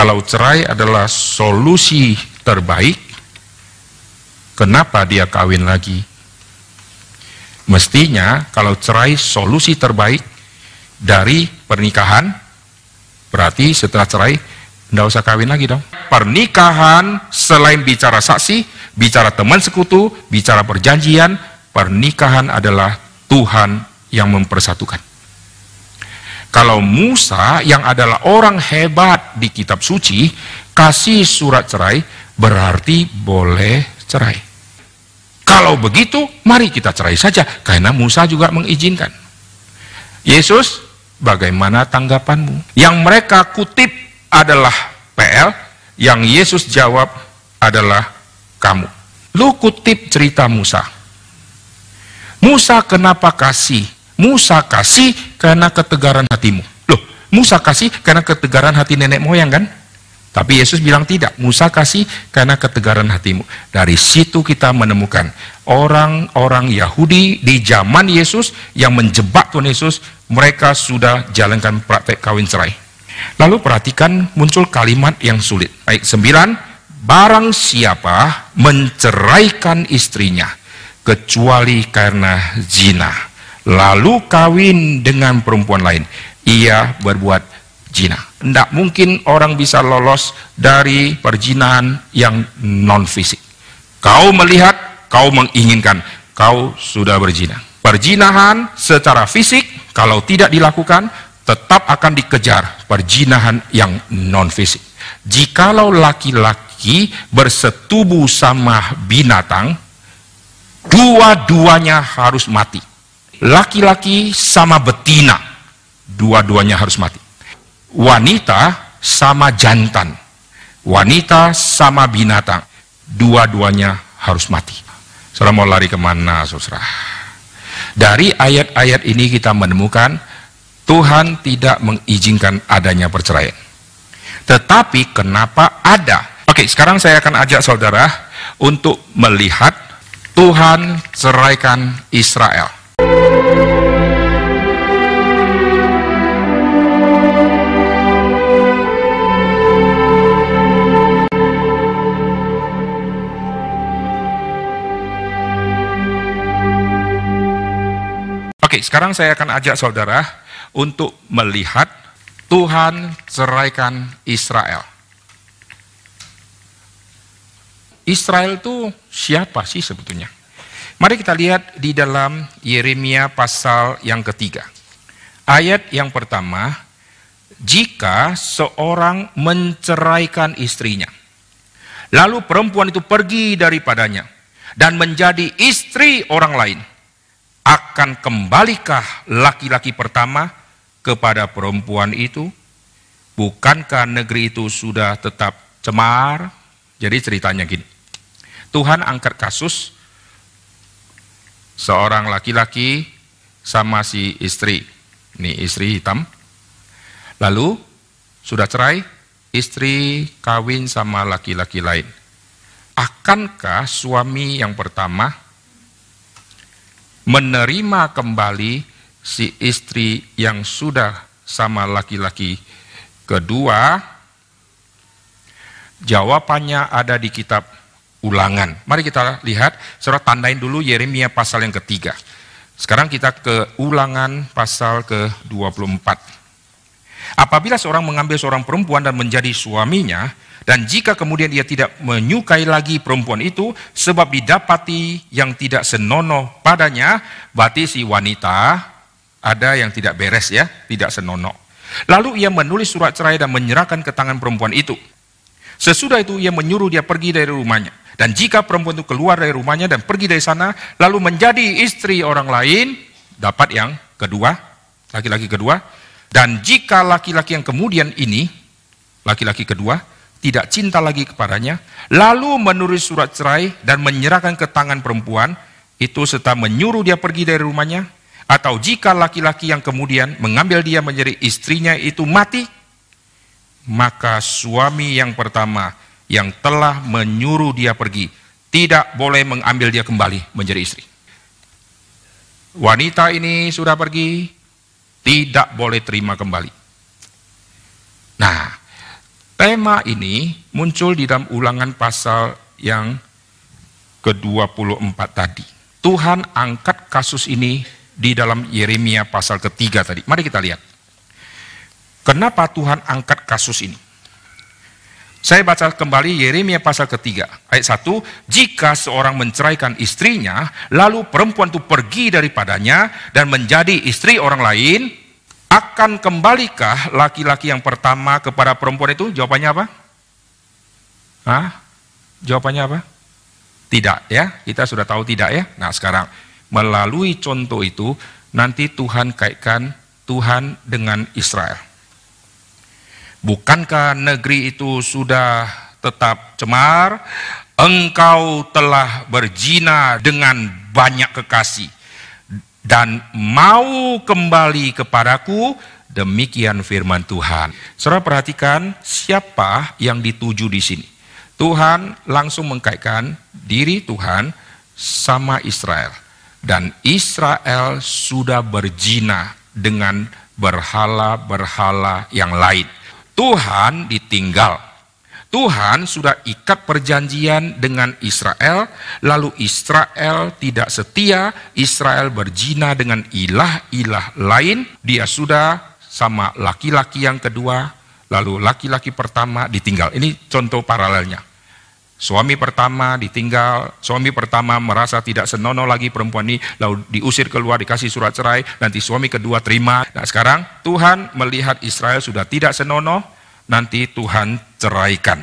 Kalau cerai adalah solusi terbaik, kenapa dia kawin lagi? Mestinya kalau cerai solusi terbaik dari pernikahan, berarti setelah cerai tidak usah kawin lagi dong. Pernikahan selain bicara saksi, bicara teman sekutu, bicara perjanjian, pernikahan adalah Tuhan yang mempersatukan. Kalau Musa yang adalah orang hebat di kitab suci, kasih surat cerai, berarti boleh cerai. Kalau begitu, mari kita cerai saja, karena Musa juga mengizinkan. Yesus, bagaimana tanggapanmu? Yang mereka kutip adalah PL, yang Yesus jawab adalah kamu. Lu kutip cerita Musa. Musa kenapa kasih Musa kasih karena ketegaran hatimu. Loh, Musa kasih karena ketegaran hati nenek moyang kan? Tapi Yesus bilang tidak, Musa kasih karena ketegaran hatimu. Dari situ kita menemukan orang-orang Yahudi di zaman Yesus yang menjebak Tuhan Yesus, mereka sudah jalankan praktek kawin cerai. Lalu perhatikan muncul kalimat yang sulit. Baik, sembilan, barang siapa menceraikan istrinya, kecuali karena zina lalu kawin dengan perempuan lain, ia berbuat zina. Tidak mungkin orang bisa lolos dari perjinahan yang non fisik. Kau melihat, kau menginginkan, kau sudah berzina. Perjinahan secara fisik kalau tidak dilakukan tetap akan dikejar perjinahan yang non fisik. Jikalau laki-laki bersetubuh sama binatang, dua-duanya harus mati laki-laki sama betina, dua-duanya harus mati. Wanita sama jantan, wanita sama binatang, dua-duanya harus mati. Saudara mau lari ke mana, saudara? Dari ayat-ayat ini kita menemukan Tuhan tidak mengizinkan adanya perceraian. Tetapi kenapa ada? Oke, sekarang saya akan ajak saudara untuk melihat Tuhan ceraikan Israel. Oke, sekarang saya akan ajak saudara untuk melihat Tuhan ceraikan Israel. Israel itu siapa sih sebetulnya? Mari kita lihat di dalam Yeremia pasal yang ketiga. Ayat yang pertama, jika seorang menceraikan istrinya, lalu perempuan itu pergi daripadanya dan menjadi istri orang lain, akan kembalikah laki-laki pertama kepada perempuan itu? Bukankah negeri itu sudah tetap cemar? Jadi ceritanya gini, Tuhan angkat kasus seorang laki-laki sama si istri. Ini istri hitam. Lalu sudah cerai, istri kawin sama laki-laki lain. Akankah suami yang pertama menerima kembali si istri yang sudah sama laki-laki kedua? Jawabannya ada di kitab ulangan. Mari kita lihat, saudara tandain dulu Yeremia pasal yang ketiga. Sekarang kita ke ulangan pasal ke-24. Apabila seorang mengambil seorang perempuan dan menjadi suaminya, dan jika kemudian dia tidak menyukai lagi perempuan itu, sebab didapati yang tidak senonoh padanya, berarti si wanita ada yang tidak beres ya, tidak senonoh. Lalu ia menulis surat cerai dan menyerahkan ke tangan perempuan itu. Sesudah itu ia menyuruh dia pergi dari rumahnya. Dan jika perempuan itu keluar dari rumahnya dan pergi dari sana, lalu menjadi istri orang lain, dapat yang kedua, laki-laki kedua. Dan jika laki-laki yang kemudian ini, laki-laki kedua, tidak cinta lagi kepadanya, lalu menulis surat cerai dan menyerahkan ke tangan perempuan, itu serta menyuruh dia pergi dari rumahnya, atau jika laki-laki yang kemudian mengambil dia menjadi istrinya itu mati, maka suami yang pertama yang telah menyuruh dia pergi tidak boleh mengambil dia kembali menjadi istri. Wanita ini sudah pergi, tidak boleh terima kembali. Nah, Tema ini muncul di dalam ulangan pasal yang ke-24 tadi. Tuhan angkat kasus ini di dalam Yeremia pasal ketiga tadi. Mari kita lihat. Kenapa Tuhan angkat kasus ini? Saya baca kembali Yeremia pasal ketiga, ayat satu. Jika seorang menceraikan istrinya, lalu perempuan itu pergi daripadanya dan menjadi istri orang lain, akan kembalikah laki-laki yang pertama kepada perempuan itu? Jawabannya apa? Hah? Jawabannya apa? Tidak ya, kita sudah tahu tidak ya. Nah sekarang, melalui contoh itu, nanti Tuhan kaitkan Tuhan dengan Israel. Bukankah negeri itu sudah tetap cemar? Engkau telah berzina dengan banyak kekasih dan mau kembali kepadaku, demikian firman Tuhan. Saudara perhatikan siapa yang dituju di sini. Tuhan langsung mengkaitkan diri Tuhan sama Israel. Dan Israel sudah berzina dengan berhala-berhala yang lain. Tuhan ditinggal. Tuhan sudah ikat perjanjian dengan Israel, lalu Israel tidak setia, Israel berzina dengan ilah-ilah lain, dia sudah sama laki-laki yang kedua, lalu laki-laki pertama ditinggal. Ini contoh paralelnya. Suami pertama ditinggal, suami pertama merasa tidak senonoh lagi perempuan ini, lalu diusir keluar, dikasih surat cerai, nanti suami kedua terima. Nah sekarang Tuhan melihat Israel sudah tidak senonoh, nanti Tuhan ceraikan.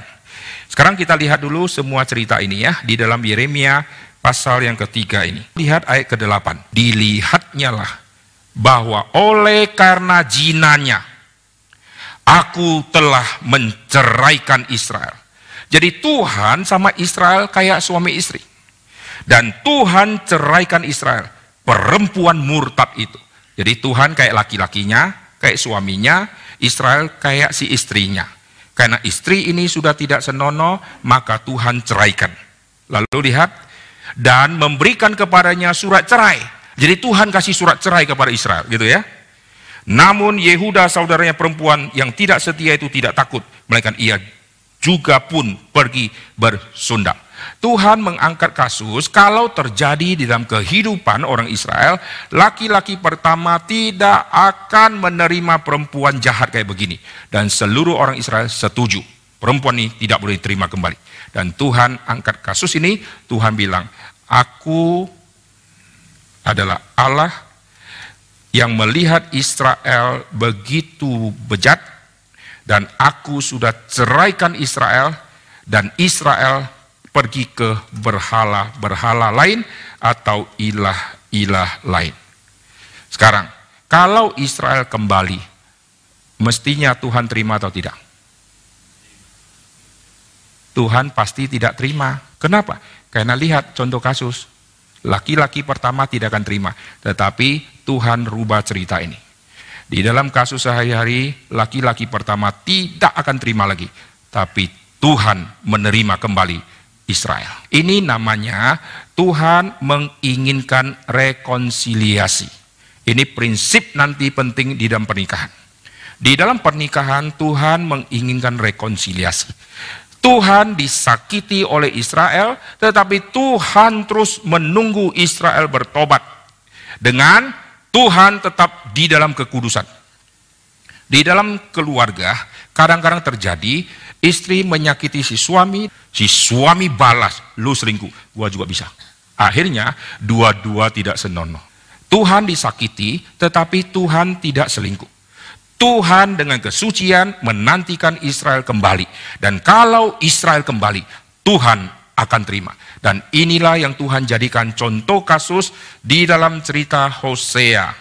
Sekarang kita lihat dulu semua cerita ini ya, di dalam Yeremia pasal yang ketiga ini. Lihat ayat ke-8. Dilihatnya lah bahwa oleh karena jinanya, aku telah menceraikan Israel jadi Tuhan sama Israel kayak suami istri. Dan Tuhan ceraikan Israel, perempuan murtad itu. Jadi Tuhan kayak laki-lakinya, kayak suaminya, Israel kayak si istrinya. Karena istri ini sudah tidak senonoh, maka Tuhan ceraikan. Lalu lihat, dan memberikan kepadanya surat cerai. Jadi Tuhan kasih surat cerai kepada Israel, gitu ya. Namun Yehuda saudaranya perempuan yang tidak setia itu tidak takut, melainkan ia juga pun pergi bersundap. Tuhan mengangkat kasus kalau terjadi di dalam kehidupan orang Israel, laki-laki pertama tidak akan menerima perempuan jahat kayak begini. Dan seluruh orang Israel setuju, perempuan ini tidak boleh diterima kembali. Dan Tuhan angkat kasus ini, Tuhan bilang, aku adalah Allah yang melihat Israel begitu bejat, dan aku sudah ceraikan Israel dan Israel pergi ke berhala-berhala lain atau ilah-ilah lain. Sekarang, kalau Israel kembali, mestinya Tuhan terima atau tidak? Tuhan pasti tidak terima. Kenapa? Karena lihat contoh kasus. Laki-laki pertama tidak akan terima. Tetapi Tuhan rubah cerita ini. Di dalam kasus sehari-hari, laki-laki pertama tidak akan terima lagi. Tapi Tuhan menerima kembali Israel. Ini namanya Tuhan menginginkan rekonsiliasi. Ini prinsip nanti penting di dalam pernikahan. Di dalam pernikahan Tuhan menginginkan rekonsiliasi. Tuhan disakiti oleh Israel, tetapi Tuhan terus menunggu Israel bertobat dengan Tuhan tetap di dalam kekudusan. Di dalam keluarga, kadang-kadang terjadi istri menyakiti si suami, si suami balas, lu selingkuh, gua juga bisa. Akhirnya dua-dua tidak senonoh. Tuhan disakiti, tetapi Tuhan tidak selingkuh. Tuhan dengan kesucian menantikan Israel kembali. Dan kalau Israel kembali, Tuhan akan terima. Dan inilah yang Tuhan jadikan contoh kasus di dalam cerita Hosea.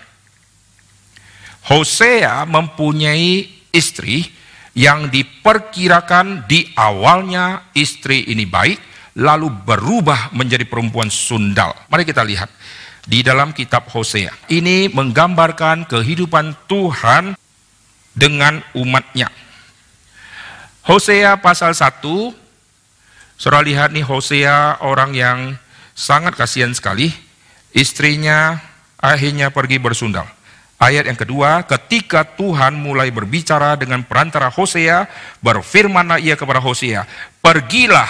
Hosea mempunyai istri yang diperkirakan di awalnya istri ini baik, lalu berubah menjadi perempuan sundal. Mari kita lihat di dalam kitab Hosea. Ini menggambarkan kehidupan Tuhan dengan umatnya. Hosea pasal 1 Saudara lihat nih Hosea orang yang sangat kasihan sekali. Istrinya akhirnya pergi bersundal. Ayat yang kedua, ketika Tuhan mulai berbicara dengan perantara Hosea, berfirmanlah ia kepada Hosea, pergilah,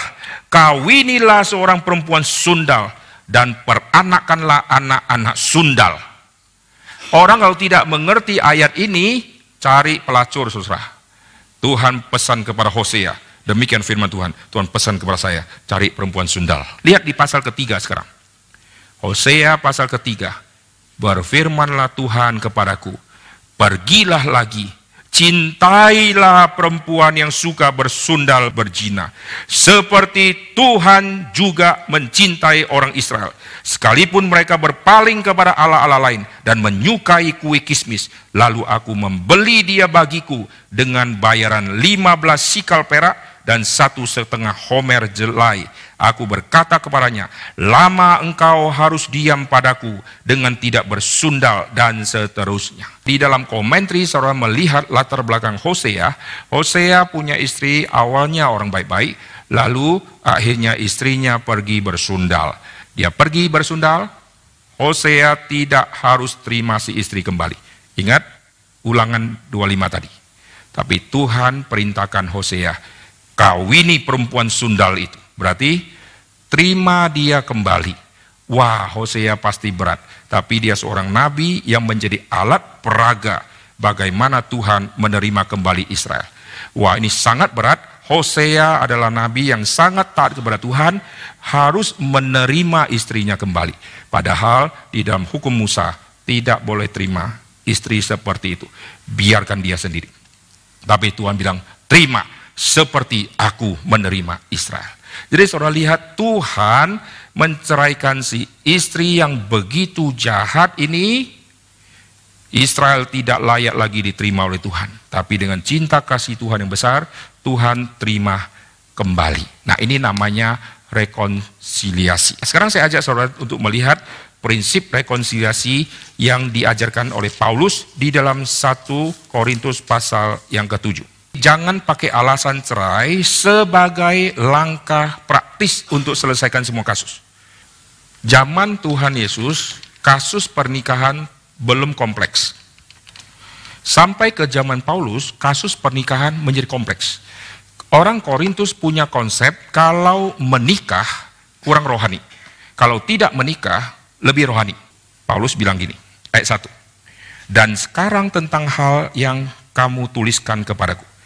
kawinilah seorang perempuan sundal, dan peranakanlah anak-anak sundal. Orang kalau tidak mengerti ayat ini, cari pelacur saudara. Tuhan pesan kepada Hosea, demikian firman Tuhan, Tuhan pesan kepada saya, cari perempuan sundal. Lihat di pasal ketiga sekarang. Hosea pasal ketiga, Berfirmanlah Tuhan kepadaku, pergilah lagi, cintailah perempuan yang suka bersundal berjina. Seperti Tuhan juga mencintai orang Israel. Sekalipun mereka berpaling kepada Allah-Allah lain dan menyukai kue kismis, lalu aku membeli dia bagiku dengan bayaran 15 sikal perak dan satu setengah homer jelai Aku berkata kepadanya, lama engkau harus diam padaku dengan tidak bersundal dan seterusnya. Di dalam komentari saudara melihat latar belakang Hosea, Hosea punya istri awalnya orang baik-baik, lalu akhirnya istrinya pergi bersundal. Dia pergi bersundal, Hosea tidak harus terima si istri kembali. Ingat ulangan 25 tadi. Tapi Tuhan perintahkan Hosea, kawini perempuan sundal itu. Berarti terima dia kembali. Wah, Hosea pasti berat. Tapi dia seorang nabi yang menjadi alat peraga bagaimana Tuhan menerima kembali Israel. Wah, ini sangat berat. Hosea adalah nabi yang sangat taat kepada Tuhan, harus menerima istrinya kembali. Padahal di dalam hukum Musa tidak boleh terima istri seperti itu. Biarkan dia sendiri. Tapi Tuhan bilang, terima seperti aku menerima Israel. Jadi saudara lihat Tuhan menceraikan si istri yang begitu jahat ini. Israel tidak layak lagi diterima oleh Tuhan. Tapi dengan cinta kasih Tuhan yang besar, Tuhan terima kembali. Nah ini namanya rekonsiliasi. Sekarang saya ajak saudara untuk melihat prinsip rekonsiliasi yang diajarkan oleh Paulus di dalam 1 Korintus pasal yang ketujuh. Jangan pakai alasan cerai sebagai langkah praktis untuk selesaikan semua kasus. Zaman Tuhan Yesus, kasus pernikahan belum kompleks. Sampai ke zaman Paulus, kasus pernikahan menjadi kompleks. Orang Korintus punya konsep kalau menikah kurang rohani. Kalau tidak menikah lebih rohani. Paulus bilang gini, ayat 1. Dan sekarang tentang hal yang kamu tuliskan kepadaku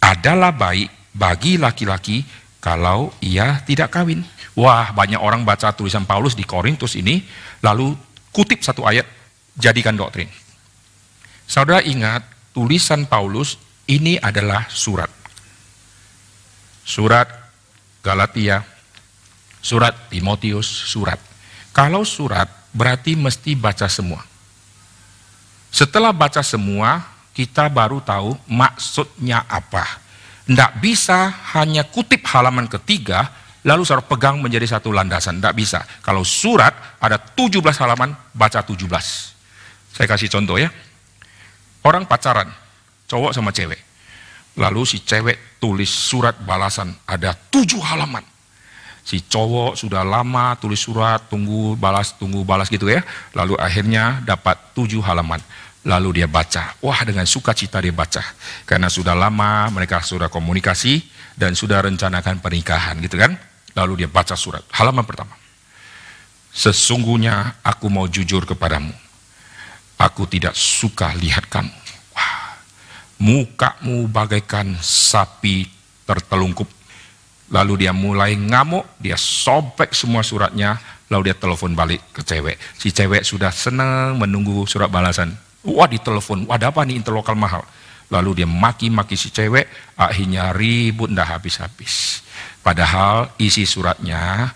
adalah baik bagi laki-laki kalau ia tidak kawin. Wah, banyak orang baca tulisan Paulus di Korintus ini, lalu kutip satu ayat, jadikan doktrin. Saudara ingat, tulisan Paulus ini adalah surat. Surat Galatia, surat Timotius, surat. Kalau surat berarti mesti baca semua. Setelah baca semua, kita baru tahu maksudnya apa. Tidak bisa hanya kutip halaman ketiga, lalu saudara pegang menjadi satu landasan. Tidak bisa. Kalau surat ada 17 halaman, baca 17. Saya kasih contoh ya. Orang pacaran, cowok sama cewek. Lalu si cewek tulis surat balasan, ada tujuh halaman. Si cowok sudah lama tulis surat, tunggu balas, tunggu balas gitu ya. Lalu akhirnya dapat tujuh halaman. Lalu dia baca, wah dengan sukacita dia baca. Karena sudah lama mereka sudah komunikasi dan sudah rencanakan pernikahan gitu kan. Lalu dia baca surat, halaman pertama. Sesungguhnya aku mau jujur kepadamu. Aku tidak suka lihat kamu. Wah, mukamu bagaikan sapi tertelungkup. Lalu dia mulai ngamuk, dia sobek semua suratnya, lalu dia telepon balik ke cewek. Si cewek sudah senang menunggu surat balasan. Wah ditelepon, wah ada apa nih interlokal mahal. Lalu dia maki-maki si cewek, akhirnya ribut ndak habis-habis. Padahal isi suratnya,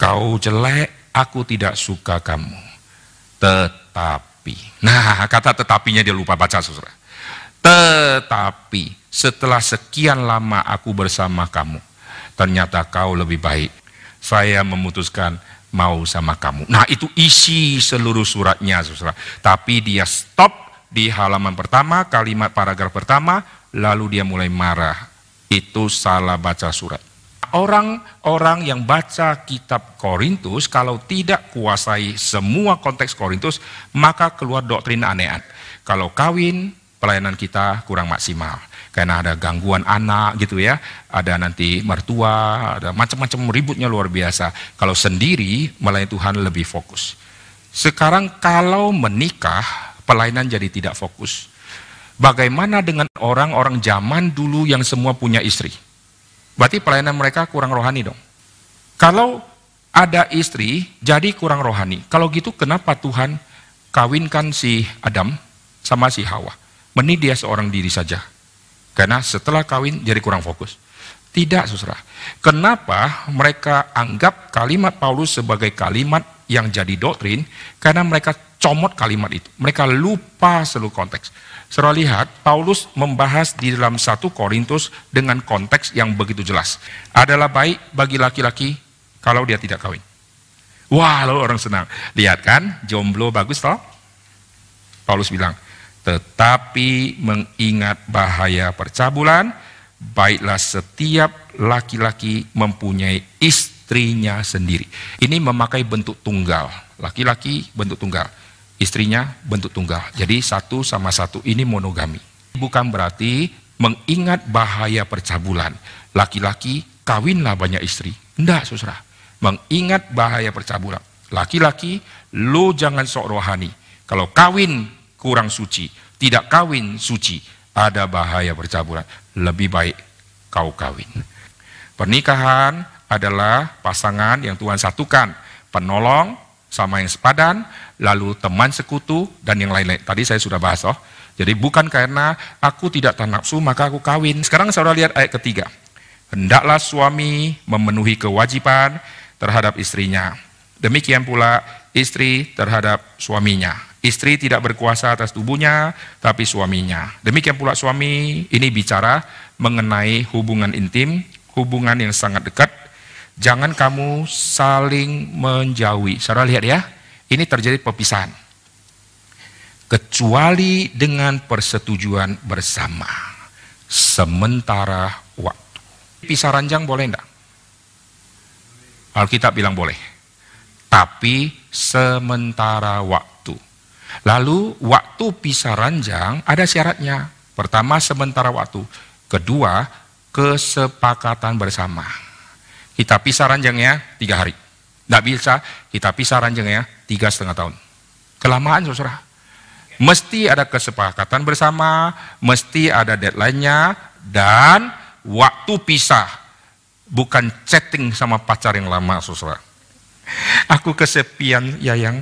kau jelek, aku tidak suka kamu. Tetapi, nah kata tetapinya dia lupa baca saudara. Tetapi setelah sekian lama aku bersama kamu, ternyata kau lebih baik. Saya memutuskan mau sama kamu. Nah itu isi seluruh suratnya saudara. Tapi dia stop di halaman pertama, kalimat paragraf pertama, lalu dia mulai marah. Itu salah baca surat. Orang-orang yang baca kitab Korintus, kalau tidak kuasai semua konteks Korintus, maka keluar doktrin aneh kalau kawin pelayanan kita kurang maksimal karena ada gangguan anak gitu ya, ada nanti mertua, ada macam-macam ributnya luar biasa. Kalau sendiri melayani Tuhan lebih fokus. Sekarang kalau menikah pelayanan jadi tidak fokus. Bagaimana dengan orang-orang zaman dulu yang semua punya istri? Berarti pelayanan mereka kurang rohani dong. Kalau ada istri jadi kurang rohani. Kalau gitu kenapa Tuhan kawinkan si Adam sama si Hawa? Meni dia seorang diri saja. Karena setelah kawin jadi kurang fokus. Tidak, saudara. Kenapa mereka anggap kalimat Paulus sebagai kalimat yang jadi doktrin? Karena mereka comot kalimat itu. Mereka lupa seluruh konteks. Saudara lihat, Paulus membahas di dalam satu Korintus dengan konteks yang begitu jelas. Adalah baik bagi laki-laki kalau dia tidak kawin. Wah, lalu orang senang. Lihat kan, jomblo bagus toh? Paulus bilang, tetapi mengingat bahaya percabulan, baiklah setiap laki-laki mempunyai istrinya sendiri. Ini memakai bentuk tunggal. Laki-laki bentuk tunggal, istrinya bentuk tunggal. Jadi satu sama satu ini monogami. Bukan berarti mengingat bahaya percabulan. Laki-laki kawinlah banyak istri. Tidak, saudara. Mengingat bahaya percabulan. Laki-laki, lo jangan sok rohani. Kalau kawin kurang suci, tidak kawin suci, ada bahaya percabulan. Lebih baik kau kawin. Pernikahan adalah pasangan yang Tuhan satukan, penolong sama yang sepadan, lalu teman sekutu dan yang lain-lain. Tadi saya sudah bahas oh. Jadi bukan karena aku tidak nafsu maka aku kawin. Sekarang saudara lihat ayat ketiga. Hendaklah suami memenuhi kewajiban terhadap istrinya. Demikian pula istri terhadap suaminya. Istri tidak berkuasa atas tubuhnya, tapi suaminya. Demikian pula suami ini bicara mengenai hubungan intim, hubungan yang sangat dekat. Jangan kamu saling menjauhi. Saudara lihat ya, ini terjadi perpisahan. Kecuali dengan persetujuan bersama. Sementara waktu. Pisah ranjang boleh enggak? Alkitab bilang boleh. Tapi sementara waktu. Lalu waktu pisah ranjang ada syaratnya. Pertama sementara waktu. Kedua kesepakatan bersama. Kita pisah ranjangnya tiga hari. Tidak bisa kita pisah ranjangnya tiga setengah tahun. Kelamaan saudara. Mesti ada kesepakatan bersama, mesti ada deadline-nya, dan waktu pisah. Bukan chatting sama pacar yang lama saudara. Aku kesepian ya yang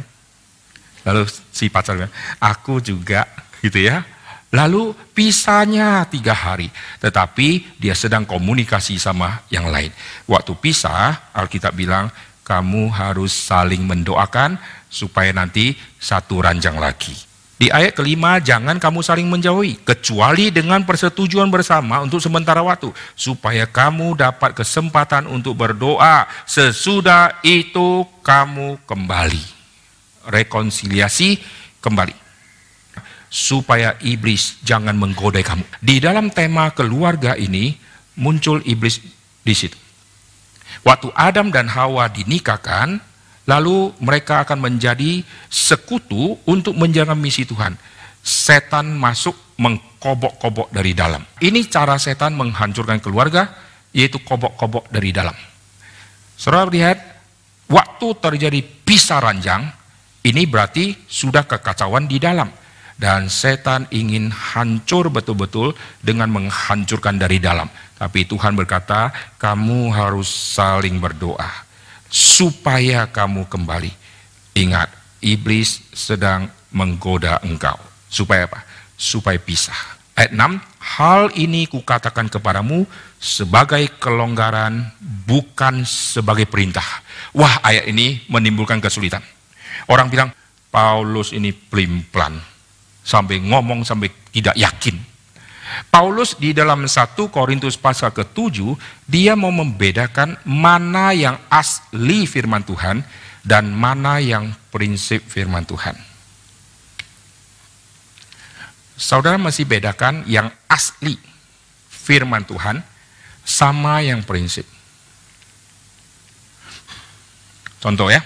Lalu si pacarnya, aku juga gitu ya. Lalu pisahnya tiga hari. Tetapi dia sedang komunikasi sama yang lain. Waktu pisah, Alkitab bilang, kamu harus saling mendoakan supaya nanti satu ranjang lagi. Di ayat kelima, jangan kamu saling menjauhi, kecuali dengan persetujuan bersama untuk sementara waktu, supaya kamu dapat kesempatan untuk berdoa. Sesudah itu kamu kembali rekonsiliasi kembali supaya iblis jangan menggoda kamu. Di dalam tema keluarga ini muncul iblis di situ. Waktu Adam dan Hawa dinikahkan, lalu mereka akan menjadi sekutu untuk menjaga misi Tuhan. Setan masuk mengkobok-kobok dari dalam. Ini cara setan menghancurkan keluarga, yaitu kobok-kobok dari dalam. Saudara lihat, waktu terjadi pisah ranjang, ini berarti sudah kekacauan di dalam. Dan setan ingin hancur betul-betul dengan menghancurkan dari dalam. Tapi Tuhan berkata, kamu harus saling berdoa. Supaya kamu kembali. Ingat, iblis sedang menggoda engkau. Supaya apa? Supaya pisah. Ayat 6, hal ini kukatakan kepadamu sebagai kelonggaran bukan sebagai perintah. Wah ayat ini menimbulkan kesulitan. Orang bilang, Paulus ini pelimplan. Sampai ngomong sampai tidak yakin. Paulus di dalam 1 Korintus pasal ke-7, dia mau membedakan mana yang asli firman Tuhan dan mana yang prinsip firman Tuhan. Saudara masih bedakan yang asli firman Tuhan sama yang prinsip. Contoh ya,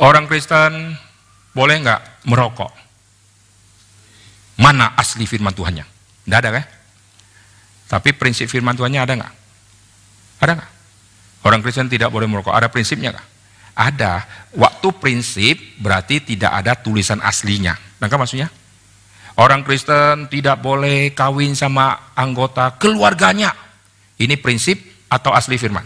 Orang Kristen boleh nggak merokok? Mana asli firman Tuhannya? Tidak ada kan? Tapi prinsip firman Tuhannya ada nggak? Ada nggak? Orang Kristen tidak boleh merokok. Ada prinsipnya nggak? Ada. Waktu prinsip berarti tidak ada tulisan aslinya. Nangka maksudnya? Orang Kristen tidak boleh kawin sama anggota keluarganya. Ini prinsip atau asli firman?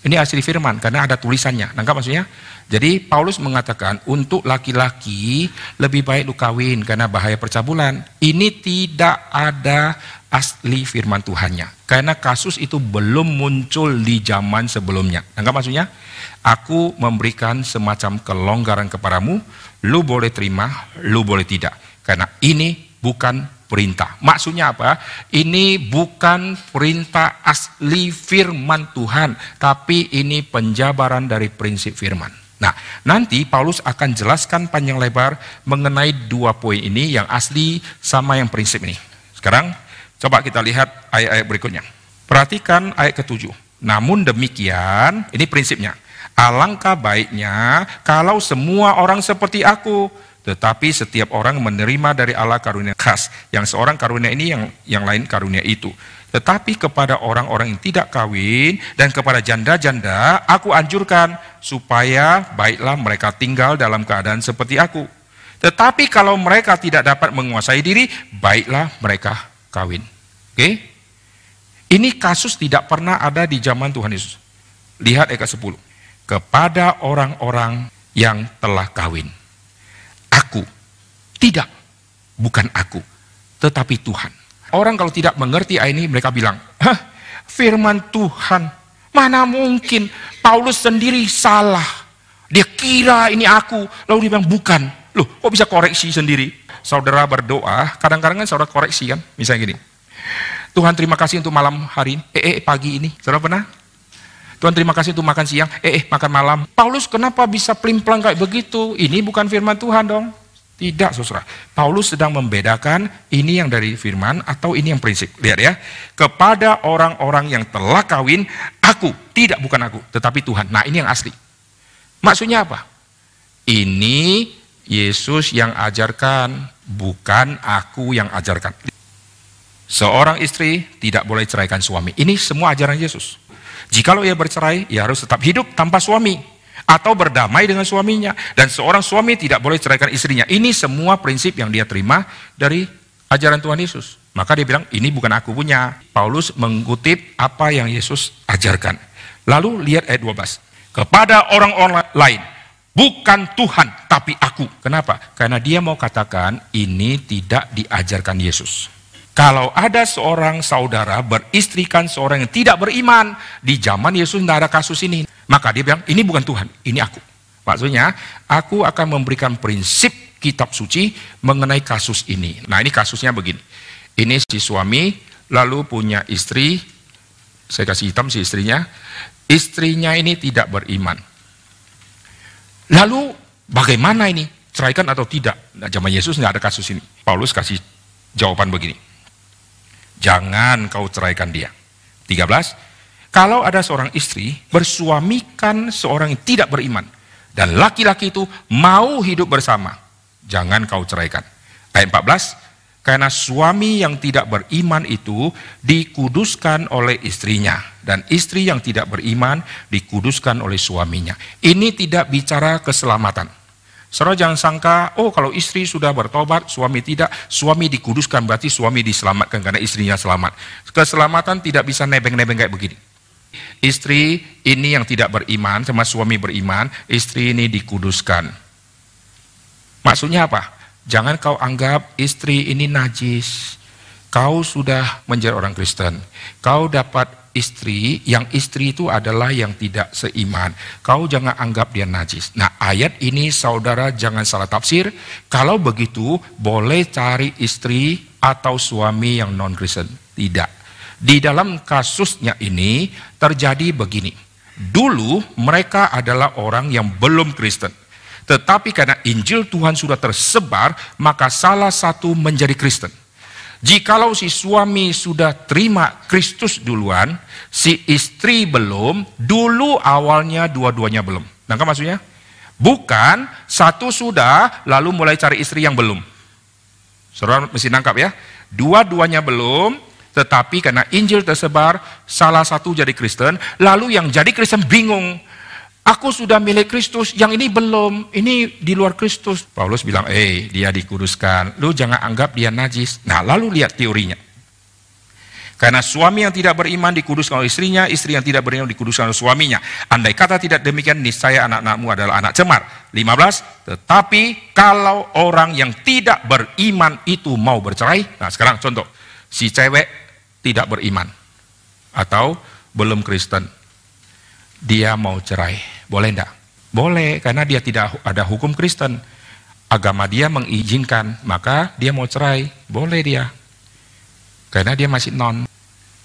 Ini asli firman karena ada tulisannya. Nangka maksudnya? Jadi Paulus mengatakan untuk laki-laki lebih baik lu kawin karena bahaya percabulan. Ini tidak ada asli firman Tuhannya. Karena kasus itu belum muncul di zaman sebelumnya. Nangka maksudnya? Aku memberikan semacam kelonggaran kepadamu, lu boleh terima, lu boleh tidak. Karena ini bukan perintah. Maksudnya apa? Ini bukan perintah asli firman Tuhan, tapi ini penjabaran dari prinsip firman. Nah, nanti Paulus akan jelaskan panjang lebar mengenai dua poin ini yang asli sama yang prinsip ini. Sekarang coba kita lihat ayat-ayat berikutnya. Perhatikan ayat ketujuh. Namun demikian, ini prinsipnya. Alangkah baiknya kalau semua orang seperti aku, tetapi setiap orang menerima dari Allah karunia khas. Yang seorang karunia ini, yang yang lain karunia itu. Tetapi kepada orang-orang yang tidak kawin dan kepada janda-janda, aku anjurkan supaya baiklah mereka tinggal dalam keadaan seperti aku. Tetapi kalau mereka tidak dapat menguasai diri, baiklah mereka kawin. Oke? Ini kasus tidak pernah ada di zaman Tuhan Yesus. Lihat ayat 10. Kepada orang-orang yang telah kawin aku. Tidak, bukan aku, tetapi Tuhan. Orang kalau tidak mengerti ayat ini mereka bilang, Hah, firman Tuhan, mana mungkin Paulus sendiri salah. Dia kira ini aku, lalu dia bilang bukan. Loh, kok bisa koreksi sendiri? Saudara berdoa, kadang-kadang kan saudara koreksi kan, misalnya gini. Tuhan terima kasih untuk malam hari ini, eh, eh pagi ini. Saudara pernah? Tuhan terima kasih untuk makan siang, eh, eh makan malam. Paulus kenapa bisa pelimplang kayak begitu? Ini bukan firman Tuhan dong. Tidak, saudara. Paulus sedang membedakan ini yang dari firman atau ini yang prinsip. Lihat ya. Kepada orang-orang yang telah kawin, aku, tidak bukan aku, tetapi Tuhan. Nah ini yang asli. Maksudnya apa? Ini Yesus yang ajarkan, bukan aku yang ajarkan. Seorang istri tidak boleh ceraikan suami. Ini semua ajaran Yesus. Jikalau ia bercerai, ia harus tetap hidup tanpa suami atau berdamai dengan suaminya dan seorang suami tidak boleh ceraikan istrinya. Ini semua prinsip yang dia terima dari ajaran Tuhan Yesus. Maka dia bilang, ini bukan aku punya. Paulus mengutip apa yang Yesus ajarkan. Lalu lihat ayat 12. Kepada orang-orang lain, bukan Tuhan, tapi aku. Kenapa? Karena dia mau katakan, ini tidak diajarkan Yesus. Kalau ada seorang saudara beristrikan seorang yang tidak beriman, di zaman Yesus tidak ada kasus ini. Maka dia bilang, ini bukan Tuhan, ini aku. Maksudnya, aku akan memberikan prinsip kitab suci mengenai kasus ini. Nah ini kasusnya begini. Ini si suami lalu punya istri, saya kasih hitam si istrinya, istrinya ini tidak beriman. Lalu bagaimana ini? Ceraikan atau tidak? Nah, zaman Yesus nggak ada kasus ini. Paulus kasih jawaban begini. Jangan kau ceraikan dia. 13. Kalau ada seorang istri bersuamikan seorang yang tidak beriman dan laki-laki itu mau hidup bersama, jangan kau ceraikan. Ayat 14. Karena suami yang tidak beriman itu dikuduskan oleh istrinya dan istri yang tidak beriman dikuduskan oleh suaminya. Ini tidak bicara keselamatan. Saudara jangan sangka, oh kalau istri sudah bertobat, suami tidak, suami dikuduskan berarti suami diselamatkan karena istrinya selamat. Keselamatan tidak bisa nebeng-nebeng kayak begini. Istri ini yang tidak beriman sama suami beriman, istri ini dikuduskan. Maksudnya apa? Jangan kau anggap istri ini najis. Kau sudah menjadi orang Kristen. Kau dapat istri, yang istri itu adalah yang tidak seiman. Kau jangan anggap dia najis. Nah ayat ini saudara jangan salah tafsir. Kalau begitu boleh cari istri atau suami yang non-Kristen. Tidak. Di dalam kasusnya ini terjadi begini. Dulu mereka adalah orang yang belum Kristen. Tetapi karena Injil Tuhan sudah tersebar, maka salah satu menjadi Kristen. Jikalau si suami sudah terima Kristus duluan, si istri belum, dulu awalnya dua-duanya belum. Nangka maksudnya? Bukan satu sudah lalu mulai cari istri yang belum. Saudara mesti nangkap ya. Dua-duanya belum, tetapi karena Injil tersebar, salah satu jadi Kristen, lalu yang jadi Kristen bingung. Aku sudah milik Kristus, yang ini belum, ini di luar Kristus. Paulus bilang, eh dia dikuduskan, lu jangan anggap dia najis. Nah lalu lihat teorinya. Karena suami yang tidak beriman dikuduskan oleh istrinya, istri yang tidak beriman dikuduskan oleh suaminya. Andai kata tidak demikian, niscaya anak-anakmu adalah anak cemar. 15, tetapi kalau orang yang tidak beriman itu mau bercerai, nah sekarang contoh, si cewek tidak beriman atau belum Kristen, dia mau cerai, boleh enggak? Boleh, karena dia tidak ada hukum Kristen. Agama dia mengizinkan, maka dia mau cerai, boleh dia. Karena dia masih non.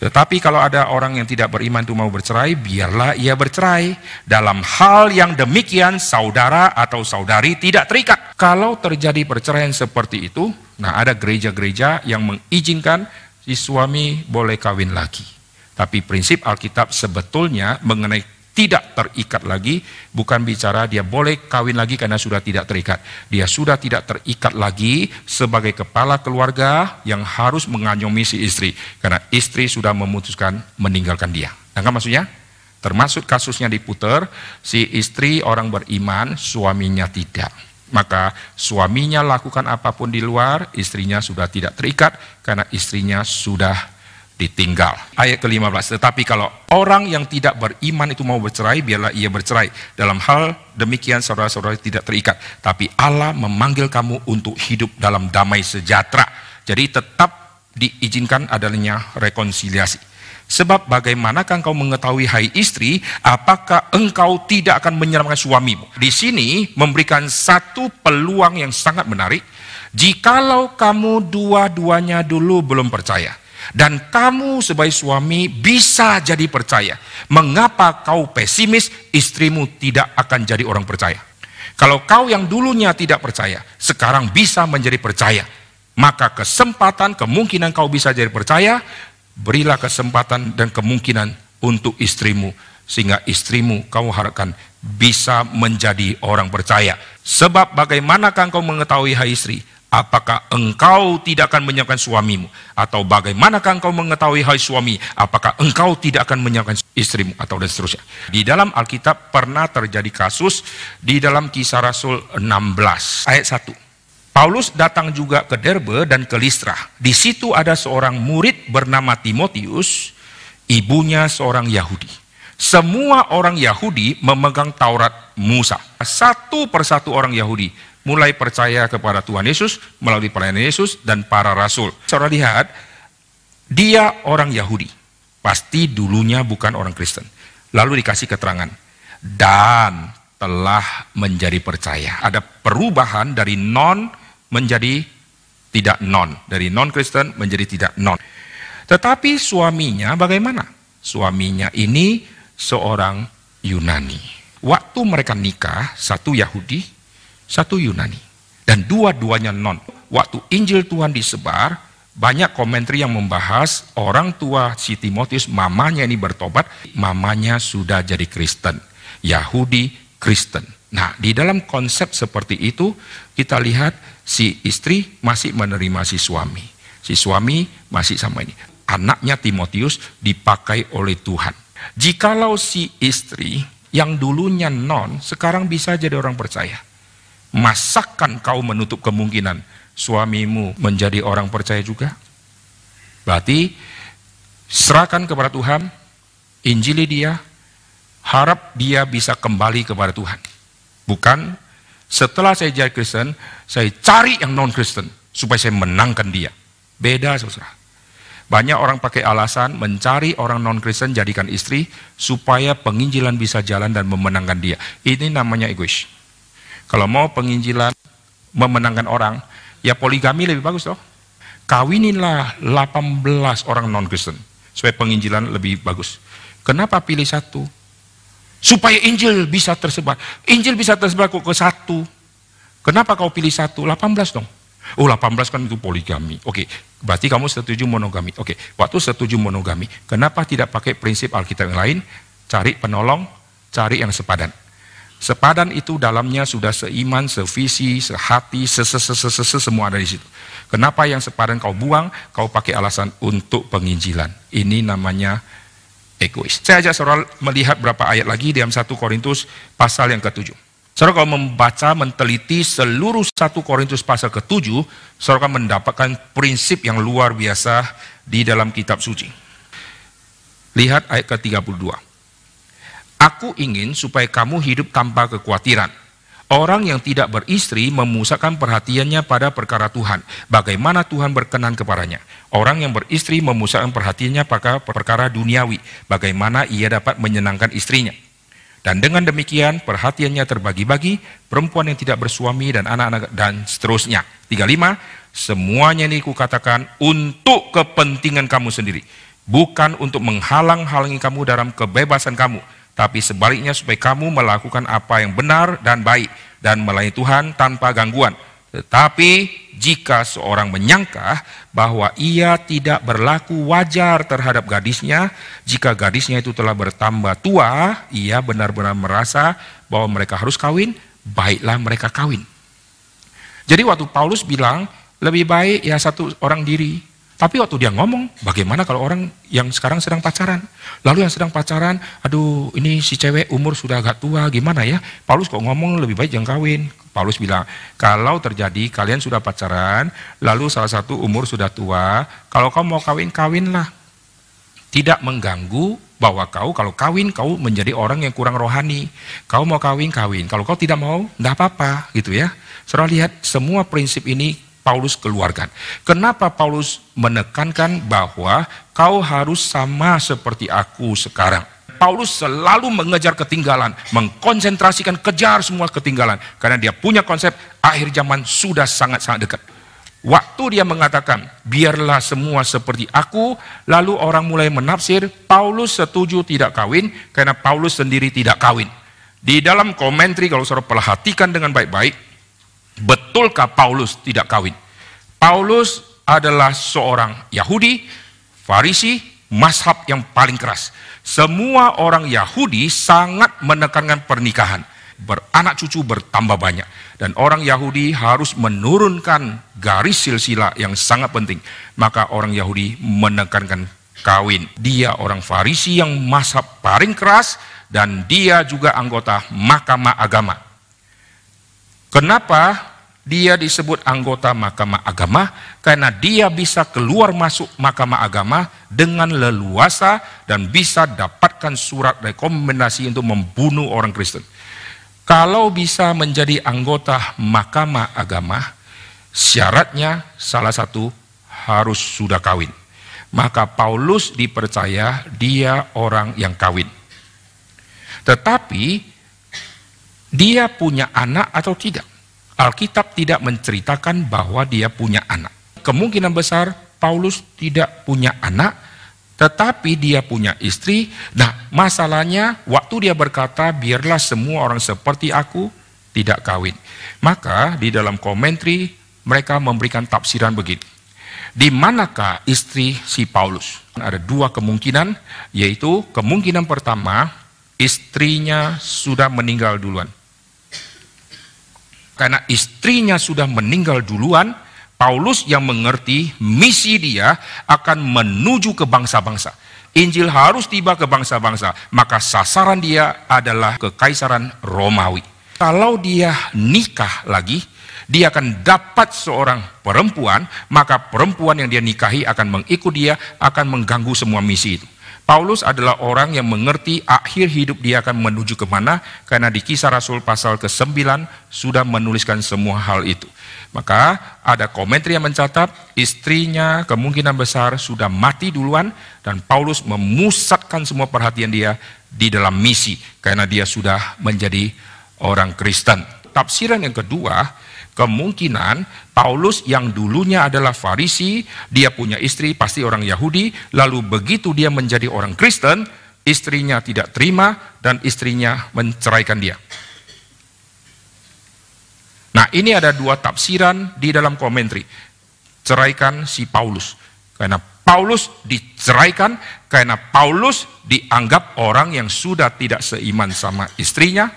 Tetapi kalau ada orang yang tidak beriman itu mau bercerai, biarlah ia bercerai. Dalam hal yang demikian, saudara atau saudari tidak terikat. Kalau terjadi perceraian seperti itu, nah ada gereja-gereja yang mengizinkan si suami boleh kawin lagi. Tapi prinsip Alkitab sebetulnya mengenai tidak terikat lagi, bukan bicara dia boleh kawin lagi karena sudah tidak terikat. Dia sudah tidak terikat lagi sebagai kepala keluarga yang harus mengayomi si istri. Karena istri sudah memutuskan meninggalkan dia. Kan maksudnya? Termasuk kasusnya diputar, si istri orang beriman, suaminya tidak. Maka suaminya lakukan apa pun di luar, istrinya sudah tidak terikat karena istrinya sudah ditinggal. Ayat ke-15, tetapi kalau orang yang tidak beriman itu mau bercerai, biarlah ia bercerai. Dalam hal demikian saudara-saudara tidak terikat. Tapi Allah memanggil kamu untuk hidup dalam damai sejahtera. Jadi tetap diizinkan adanya rekonsiliasi. Sebab bagaimanakah engkau mengetahui hai istri, apakah engkau tidak akan menyelamatkan suamimu? Di sini memberikan satu peluang yang sangat menarik. Jikalau kamu dua-duanya dulu belum percaya, dan kamu sebagai suami bisa jadi percaya. Mengapa kau pesimis istrimu tidak akan jadi orang percaya? Kalau kau yang dulunya tidak percaya, sekarang bisa menjadi percaya. Maka kesempatan, kemungkinan kau bisa jadi percaya, berilah kesempatan dan kemungkinan untuk istrimu. Sehingga istrimu kau harapkan bisa menjadi orang percaya. Sebab bagaimanakah kau mengetahui hai istri, Apakah engkau tidak akan menyiapkan suamimu? Atau bagaimanakah engkau mengetahui hai suami? Apakah engkau tidak akan menyiapkan istrimu? Atau dan seterusnya. Di dalam Alkitab pernah terjadi kasus di dalam kisah Rasul 16 ayat 1. Paulus datang juga ke Derbe dan ke Listra. Di situ ada seorang murid bernama Timotius, ibunya seorang Yahudi. Semua orang Yahudi memegang Taurat Musa. Satu persatu orang Yahudi mulai percaya kepada Tuhan Yesus melalui pelayanan Yesus dan para rasul. Saudara lihat, dia orang Yahudi. Pasti dulunya bukan orang Kristen. Lalu dikasih keterangan. Dan telah menjadi percaya. Ada perubahan dari non menjadi tidak non. Dari non-Kristen menjadi tidak non. Tetapi suaminya bagaimana? Suaminya ini seorang Yunani. Waktu mereka nikah, satu Yahudi, satu Yunani. Dan dua-duanya non. Waktu Injil Tuhan disebar, banyak komentar yang membahas orang tua si Timotius, mamanya ini bertobat, mamanya sudah jadi Kristen. Yahudi Kristen. Nah, di dalam konsep seperti itu, kita lihat si istri masih menerima si suami. Si suami masih sama ini. Anaknya Timotius dipakai oleh Tuhan. Jikalau si istri yang dulunya non, sekarang bisa jadi orang percaya Masakan kau menutup kemungkinan suamimu menjadi orang percaya juga? Berarti serahkan kepada Tuhan, injili dia, harap dia bisa kembali kepada Tuhan. Bukan setelah saya jadi Kristen, saya cari yang non-Kristen supaya saya menangkan dia. Beda saudara. Banyak orang pakai alasan mencari orang non-Kristen jadikan istri supaya penginjilan bisa jalan dan memenangkan dia. Ini namanya egois. Kalau mau penginjilan memenangkan orang, ya poligami lebih bagus toh. Kawininlah 18 orang non-Kristen supaya penginjilan lebih bagus. Kenapa pilih satu? Supaya Injil bisa tersebar. Injil bisa tersebar ke satu. Kenapa kau pilih satu? 18 dong. Oh 18 kan itu poligami. Oke, berarti kamu setuju monogami. Oke, waktu setuju monogami, kenapa tidak pakai prinsip Alkitab yang lain? Cari penolong, cari yang sepadan. Sepadan itu dalamnya sudah seiman, sevisi, sehati, sesesesese semua ada di situ. Kenapa yang sepadan kau buang, kau pakai alasan untuk penginjilan. Ini namanya egois. Saya ajak saudara melihat berapa ayat lagi dalam 1 Korintus pasal yang ketujuh. Saudara kalau membaca, menteliti seluruh 1 Korintus pasal ke-7, saudara akan mendapatkan prinsip yang luar biasa di dalam kitab suci. Lihat ayat ke-32. Aku ingin supaya kamu hidup tanpa kekhawatiran. Orang yang tidak beristri memusatkan perhatiannya pada perkara Tuhan. Bagaimana Tuhan berkenan kepadanya. Orang yang beristri memusatkan perhatiannya pada perkara duniawi. Bagaimana ia dapat menyenangkan istrinya. Dan dengan demikian perhatiannya terbagi-bagi, perempuan yang tidak bersuami dan anak-anak dan seterusnya. 35, semuanya ini kukatakan untuk kepentingan kamu sendiri. Bukan untuk menghalang-halangi kamu dalam kebebasan kamu tapi sebaliknya supaya kamu melakukan apa yang benar dan baik dan melayani Tuhan tanpa gangguan. Tetapi jika seorang menyangka bahwa ia tidak berlaku wajar terhadap gadisnya, jika gadisnya itu telah bertambah tua, ia benar-benar merasa bahwa mereka harus kawin, baiklah mereka kawin. Jadi waktu Paulus bilang, lebih baik ya satu orang diri tapi waktu dia ngomong, bagaimana kalau orang yang sekarang sedang pacaran? Lalu yang sedang pacaran, aduh ini si cewek umur sudah agak tua, gimana ya? Paulus kok ngomong lebih baik jangan kawin. Paulus bilang, kalau terjadi kalian sudah pacaran, lalu salah satu umur sudah tua, kalau kau mau kawin, kawinlah. Tidak mengganggu bahwa kau kalau kawin, kau menjadi orang yang kurang rohani. Kau mau kawin, kawin. Kalau kau tidak mau, tidak apa-apa gitu ya. Saudara lihat, semua prinsip ini Paulus keluarkan. Kenapa Paulus menekankan bahwa kau harus sama seperti aku sekarang? Paulus selalu mengejar ketinggalan, mengkonsentrasikan kejar semua ketinggalan karena dia punya konsep akhir zaman sudah sangat-sangat dekat. Waktu dia mengatakan, biarlah semua seperti aku, lalu orang mulai menafsir, Paulus setuju tidak kawin, karena Paulus sendiri tidak kawin. Di dalam komentari, kalau saudara perhatikan dengan baik-baik, Betulkah Paulus tidak kawin? Paulus adalah seorang Yahudi, Farisi, mashab yang paling keras. Semua orang Yahudi sangat menekankan pernikahan. Beranak cucu bertambah banyak. Dan orang Yahudi harus menurunkan garis silsilah yang sangat penting. Maka orang Yahudi menekankan kawin. Dia orang Farisi yang mashab paling keras dan dia juga anggota mahkamah agama. Kenapa dia disebut anggota mahkamah agama? Karena dia bisa keluar masuk mahkamah agama dengan leluasa dan bisa dapatkan surat rekomendasi untuk membunuh orang Kristen. Kalau bisa menjadi anggota mahkamah agama, syaratnya salah satu harus sudah kawin. Maka Paulus dipercaya dia orang yang kawin. Tetapi dia punya anak atau tidak? Alkitab tidak menceritakan bahwa dia punya anak. Kemungkinan besar Paulus tidak punya anak, tetapi dia punya istri. Nah, masalahnya waktu dia berkata, biarlah semua orang seperti aku tidak kawin. Maka di dalam komentari mereka memberikan tafsiran begitu. Di manakah istri si Paulus? Ada dua kemungkinan, yaitu kemungkinan pertama, istrinya sudah meninggal duluan. Karena istrinya sudah meninggal duluan, Paulus yang mengerti misi dia akan menuju ke bangsa-bangsa. Injil harus tiba ke bangsa-bangsa, maka sasaran dia adalah kekaisaran Romawi. Kalau dia nikah lagi, dia akan dapat seorang perempuan, maka perempuan yang dia nikahi akan mengikut dia, akan mengganggu semua misi itu. Paulus adalah orang yang mengerti akhir hidup dia akan menuju ke mana, karena di kisah Rasul pasal ke-9 sudah menuliskan semua hal itu. Maka ada komentar yang mencatat istrinya kemungkinan besar sudah mati duluan dan Paulus memusatkan semua perhatian dia di dalam misi karena dia sudah menjadi orang Kristen. Tafsiran yang kedua, Kemungkinan Paulus yang dulunya adalah Farisi, dia punya istri pasti orang Yahudi, lalu begitu dia menjadi orang Kristen, istrinya tidak terima dan istrinya menceraikan dia. Nah ini ada dua tafsiran di dalam komentari. Ceraikan si Paulus. Karena Paulus diceraikan karena Paulus dianggap orang yang sudah tidak seiman sama istrinya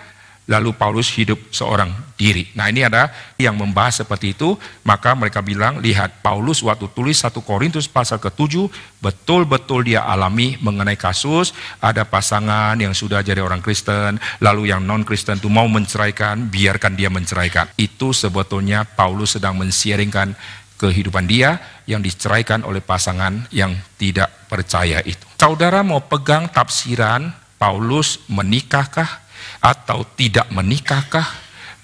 lalu Paulus hidup seorang diri. Nah ini ada yang membahas seperti itu, maka mereka bilang, lihat Paulus waktu tulis 1 Korintus pasal ke-7, betul-betul dia alami mengenai kasus, ada pasangan yang sudah jadi orang Kristen, lalu yang non-Kristen itu mau menceraikan, biarkan dia menceraikan. Itu sebetulnya Paulus sedang mensiaringkan kehidupan dia yang diceraikan oleh pasangan yang tidak percaya itu. Saudara mau pegang tafsiran Paulus menikahkah atau tidak menikahkah?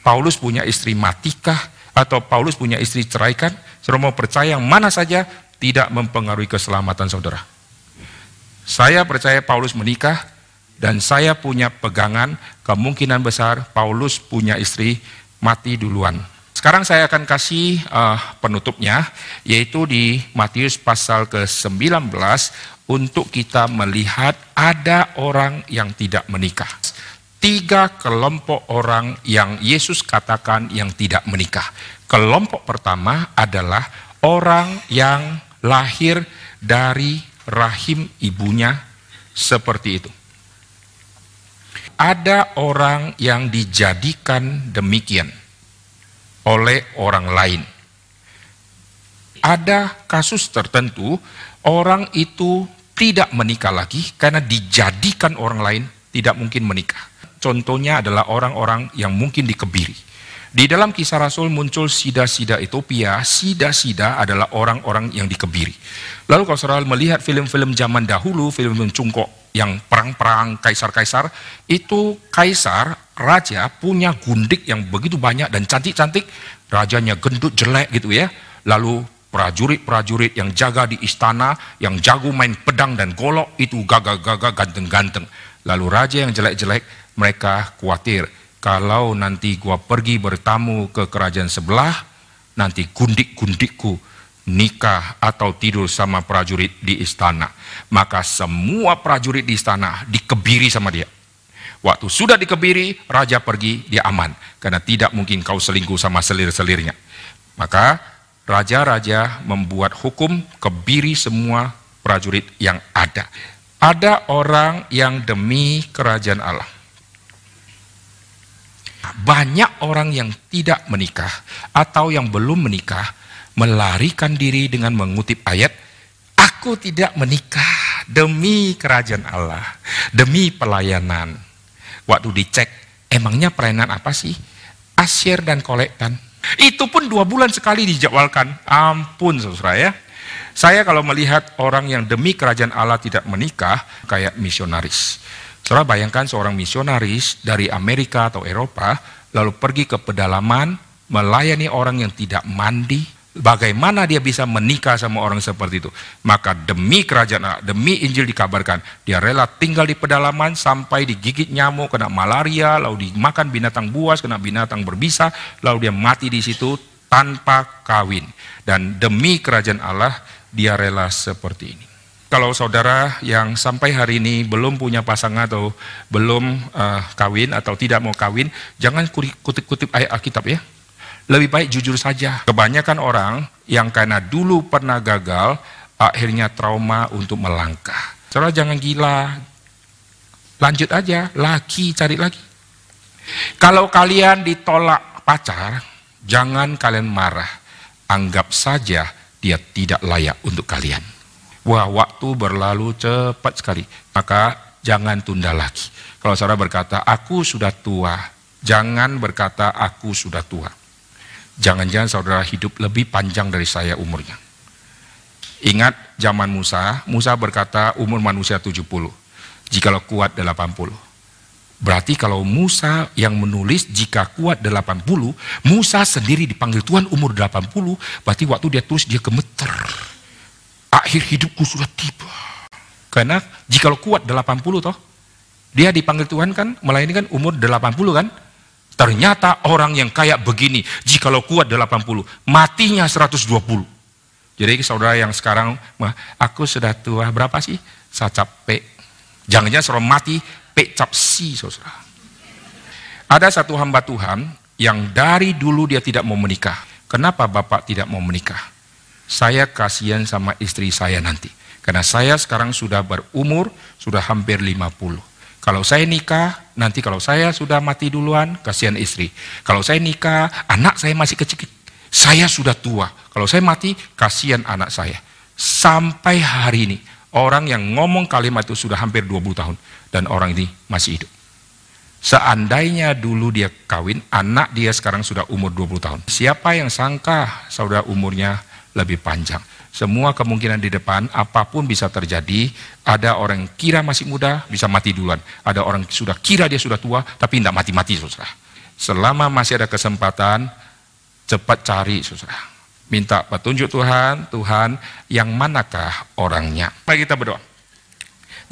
Paulus punya istri matikah? Atau Paulus punya istri ceraikan? Saudara mau percaya yang mana saja tidak mempengaruhi keselamatan saudara. Saya percaya Paulus menikah dan saya punya pegangan kemungkinan besar Paulus punya istri mati duluan. Sekarang saya akan kasih uh, penutupnya yaitu di Matius pasal ke-19 untuk kita melihat ada orang yang tidak menikah tiga kelompok orang yang Yesus katakan yang tidak menikah. Kelompok pertama adalah orang yang lahir dari rahim ibunya seperti itu. Ada orang yang dijadikan demikian oleh orang lain. Ada kasus tertentu orang itu tidak menikah lagi karena dijadikan orang lain tidak mungkin menikah. Contohnya adalah orang-orang yang mungkin dikebiri. Di dalam kisah Rasul muncul sida-sida Ethiopia, sida-sida adalah orang-orang yang dikebiri. Lalu kalau saudara melihat film-film zaman dahulu, film-film cungkok yang perang-perang kaisar-kaisar, itu kaisar, raja punya gundik yang begitu banyak dan cantik-cantik, rajanya gendut jelek gitu ya. Lalu prajurit-prajurit yang jaga di istana, yang jago main pedang dan golok, itu gagah-gagah ganteng-ganteng. Lalu raja yang jelek-jelek mereka khawatir kalau nanti gua pergi bertamu ke kerajaan sebelah, nanti gundik-gundikku nikah atau tidur sama prajurit di istana. Maka semua prajurit di istana dikebiri sama dia. Waktu sudah dikebiri, raja pergi, dia aman. Karena tidak mungkin kau selingkuh sama selir-selirnya. Maka raja-raja membuat hukum kebiri semua prajurit yang ada. Ada orang yang demi kerajaan Allah banyak orang yang tidak menikah atau yang belum menikah melarikan diri dengan mengutip ayat, "Aku tidak menikah demi kerajaan Allah, demi pelayanan." Waktu dicek, emangnya pelayanan apa sih? Asyir dan kolektan. Itu pun dua bulan sekali dijadwalkan. Ampun, saudara ya. Saya kalau melihat orang yang demi kerajaan Allah tidak menikah, kayak misionaris. Saudara bayangkan seorang misionaris dari Amerika atau Eropa lalu pergi ke pedalaman melayani orang yang tidak mandi. Bagaimana dia bisa menikah sama orang seperti itu? Maka demi kerajaan demi Injil dikabarkan, dia rela tinggal di pedalaman sampai digigit nyamuk, kena malaria, lalu dimakan binatang buas, kena binatang berbisa, lalu dia mati di situ tanpa kawin. Dan demi kerajaan Allah, dia rela seperti ini kalau saudara yang sampai hari ini belum punya pasangan atau belum uh, kawin atau tidak mau kawin, jangan kutip-kutip ayat Alkitab ya. Lebih baik jujur saja. Kebanyakan orang yang karena dulu pernah gagal, akhirnya trauma untuk melangkah. Saudara jangan gila, lanjut aja, laki cari lagi. Kalau kalian ditolak pacar, jangan kalian marah. Anggap saja dia tidak layak untuk kalian. Wah, waktu berlalu cepat sekali. Maka jangan tunda lagi. Kalau saudara berkata, aku sudah tua. Jangan berkata, aku sudah tua. Jangan-jangan saudara hidup lebih panjang dari saya umurnya. Ingat zaman Musa, Musa berkata umur manusia 70. Jikalau kuat 80. Berarti kalau Musa yang menulis jika kuat 80, Musa sendiri dipanggil Tuhan umur 80, berarti waktu dia tulis dia gemeter akhir hidupku sudah tiba. Karena jika lo kuat 80 toh, dia dipanggil Tuhan kan, melayani kan umur 80 kan, ternyata orang yang kayak begini, jika lo kuat 80, matinya 120. Jadi saudara yang sekarang, aku sudah tua, berapa sih? Saya capek. Jangan-jangan seorang mati, pe cap si, saudara. Ada satu hamba Tuhan yang dari dulu dia tidak mau menikah. Kenapa Bapak tidak mau menikah? Saya kasihan sama istri saya nanti. Karena saya sekarang sudah berumur, sudah hampir 50. Kalau saya nikah, nanti kalau saya sudah mati duluan, kasihan istri. Kalau saya nikah, anak saya masih kecil, saya sudah tua. Kalau saya mati, kasihan anak saya. Sampai hari ini, orang yang ngomong kalimat itu sudah hampir 20 tahun. Dan orang ini masih hidup. Seandainya dulu dia kawin, anak dia sekarang sudah umur 20 tahun. Siapa yang sangka saudara umurnya lebih panjang? Semua kemungkinan di depan, apa pun bisa terjadi. Ada orang kira masih muda, bisa mati duluan. Ada orang sudah kira dia sudah tua, tapi tidak mati-mati, saudara. Selama masih ada kesempatan, cepat cari, saudara. Minta petunjuk Tuhan, Tuhan yang manakah orangnya. Mari kita berdoa.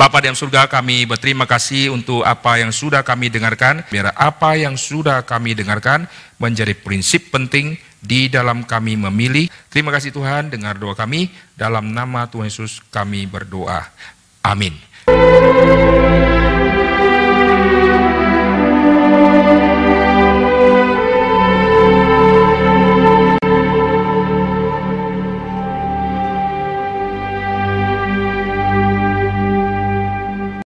Bapak di surga kami berterima kasih untuk apa yang sudah kami dengarkan. Biar apa yang sudah kami dengarkan menjadi prinsip penting di dalam kami memilih. Terima kasih Tuhan, dengar doa kami. Dalam nama Tuhan Yesus kami berdoa. Amin.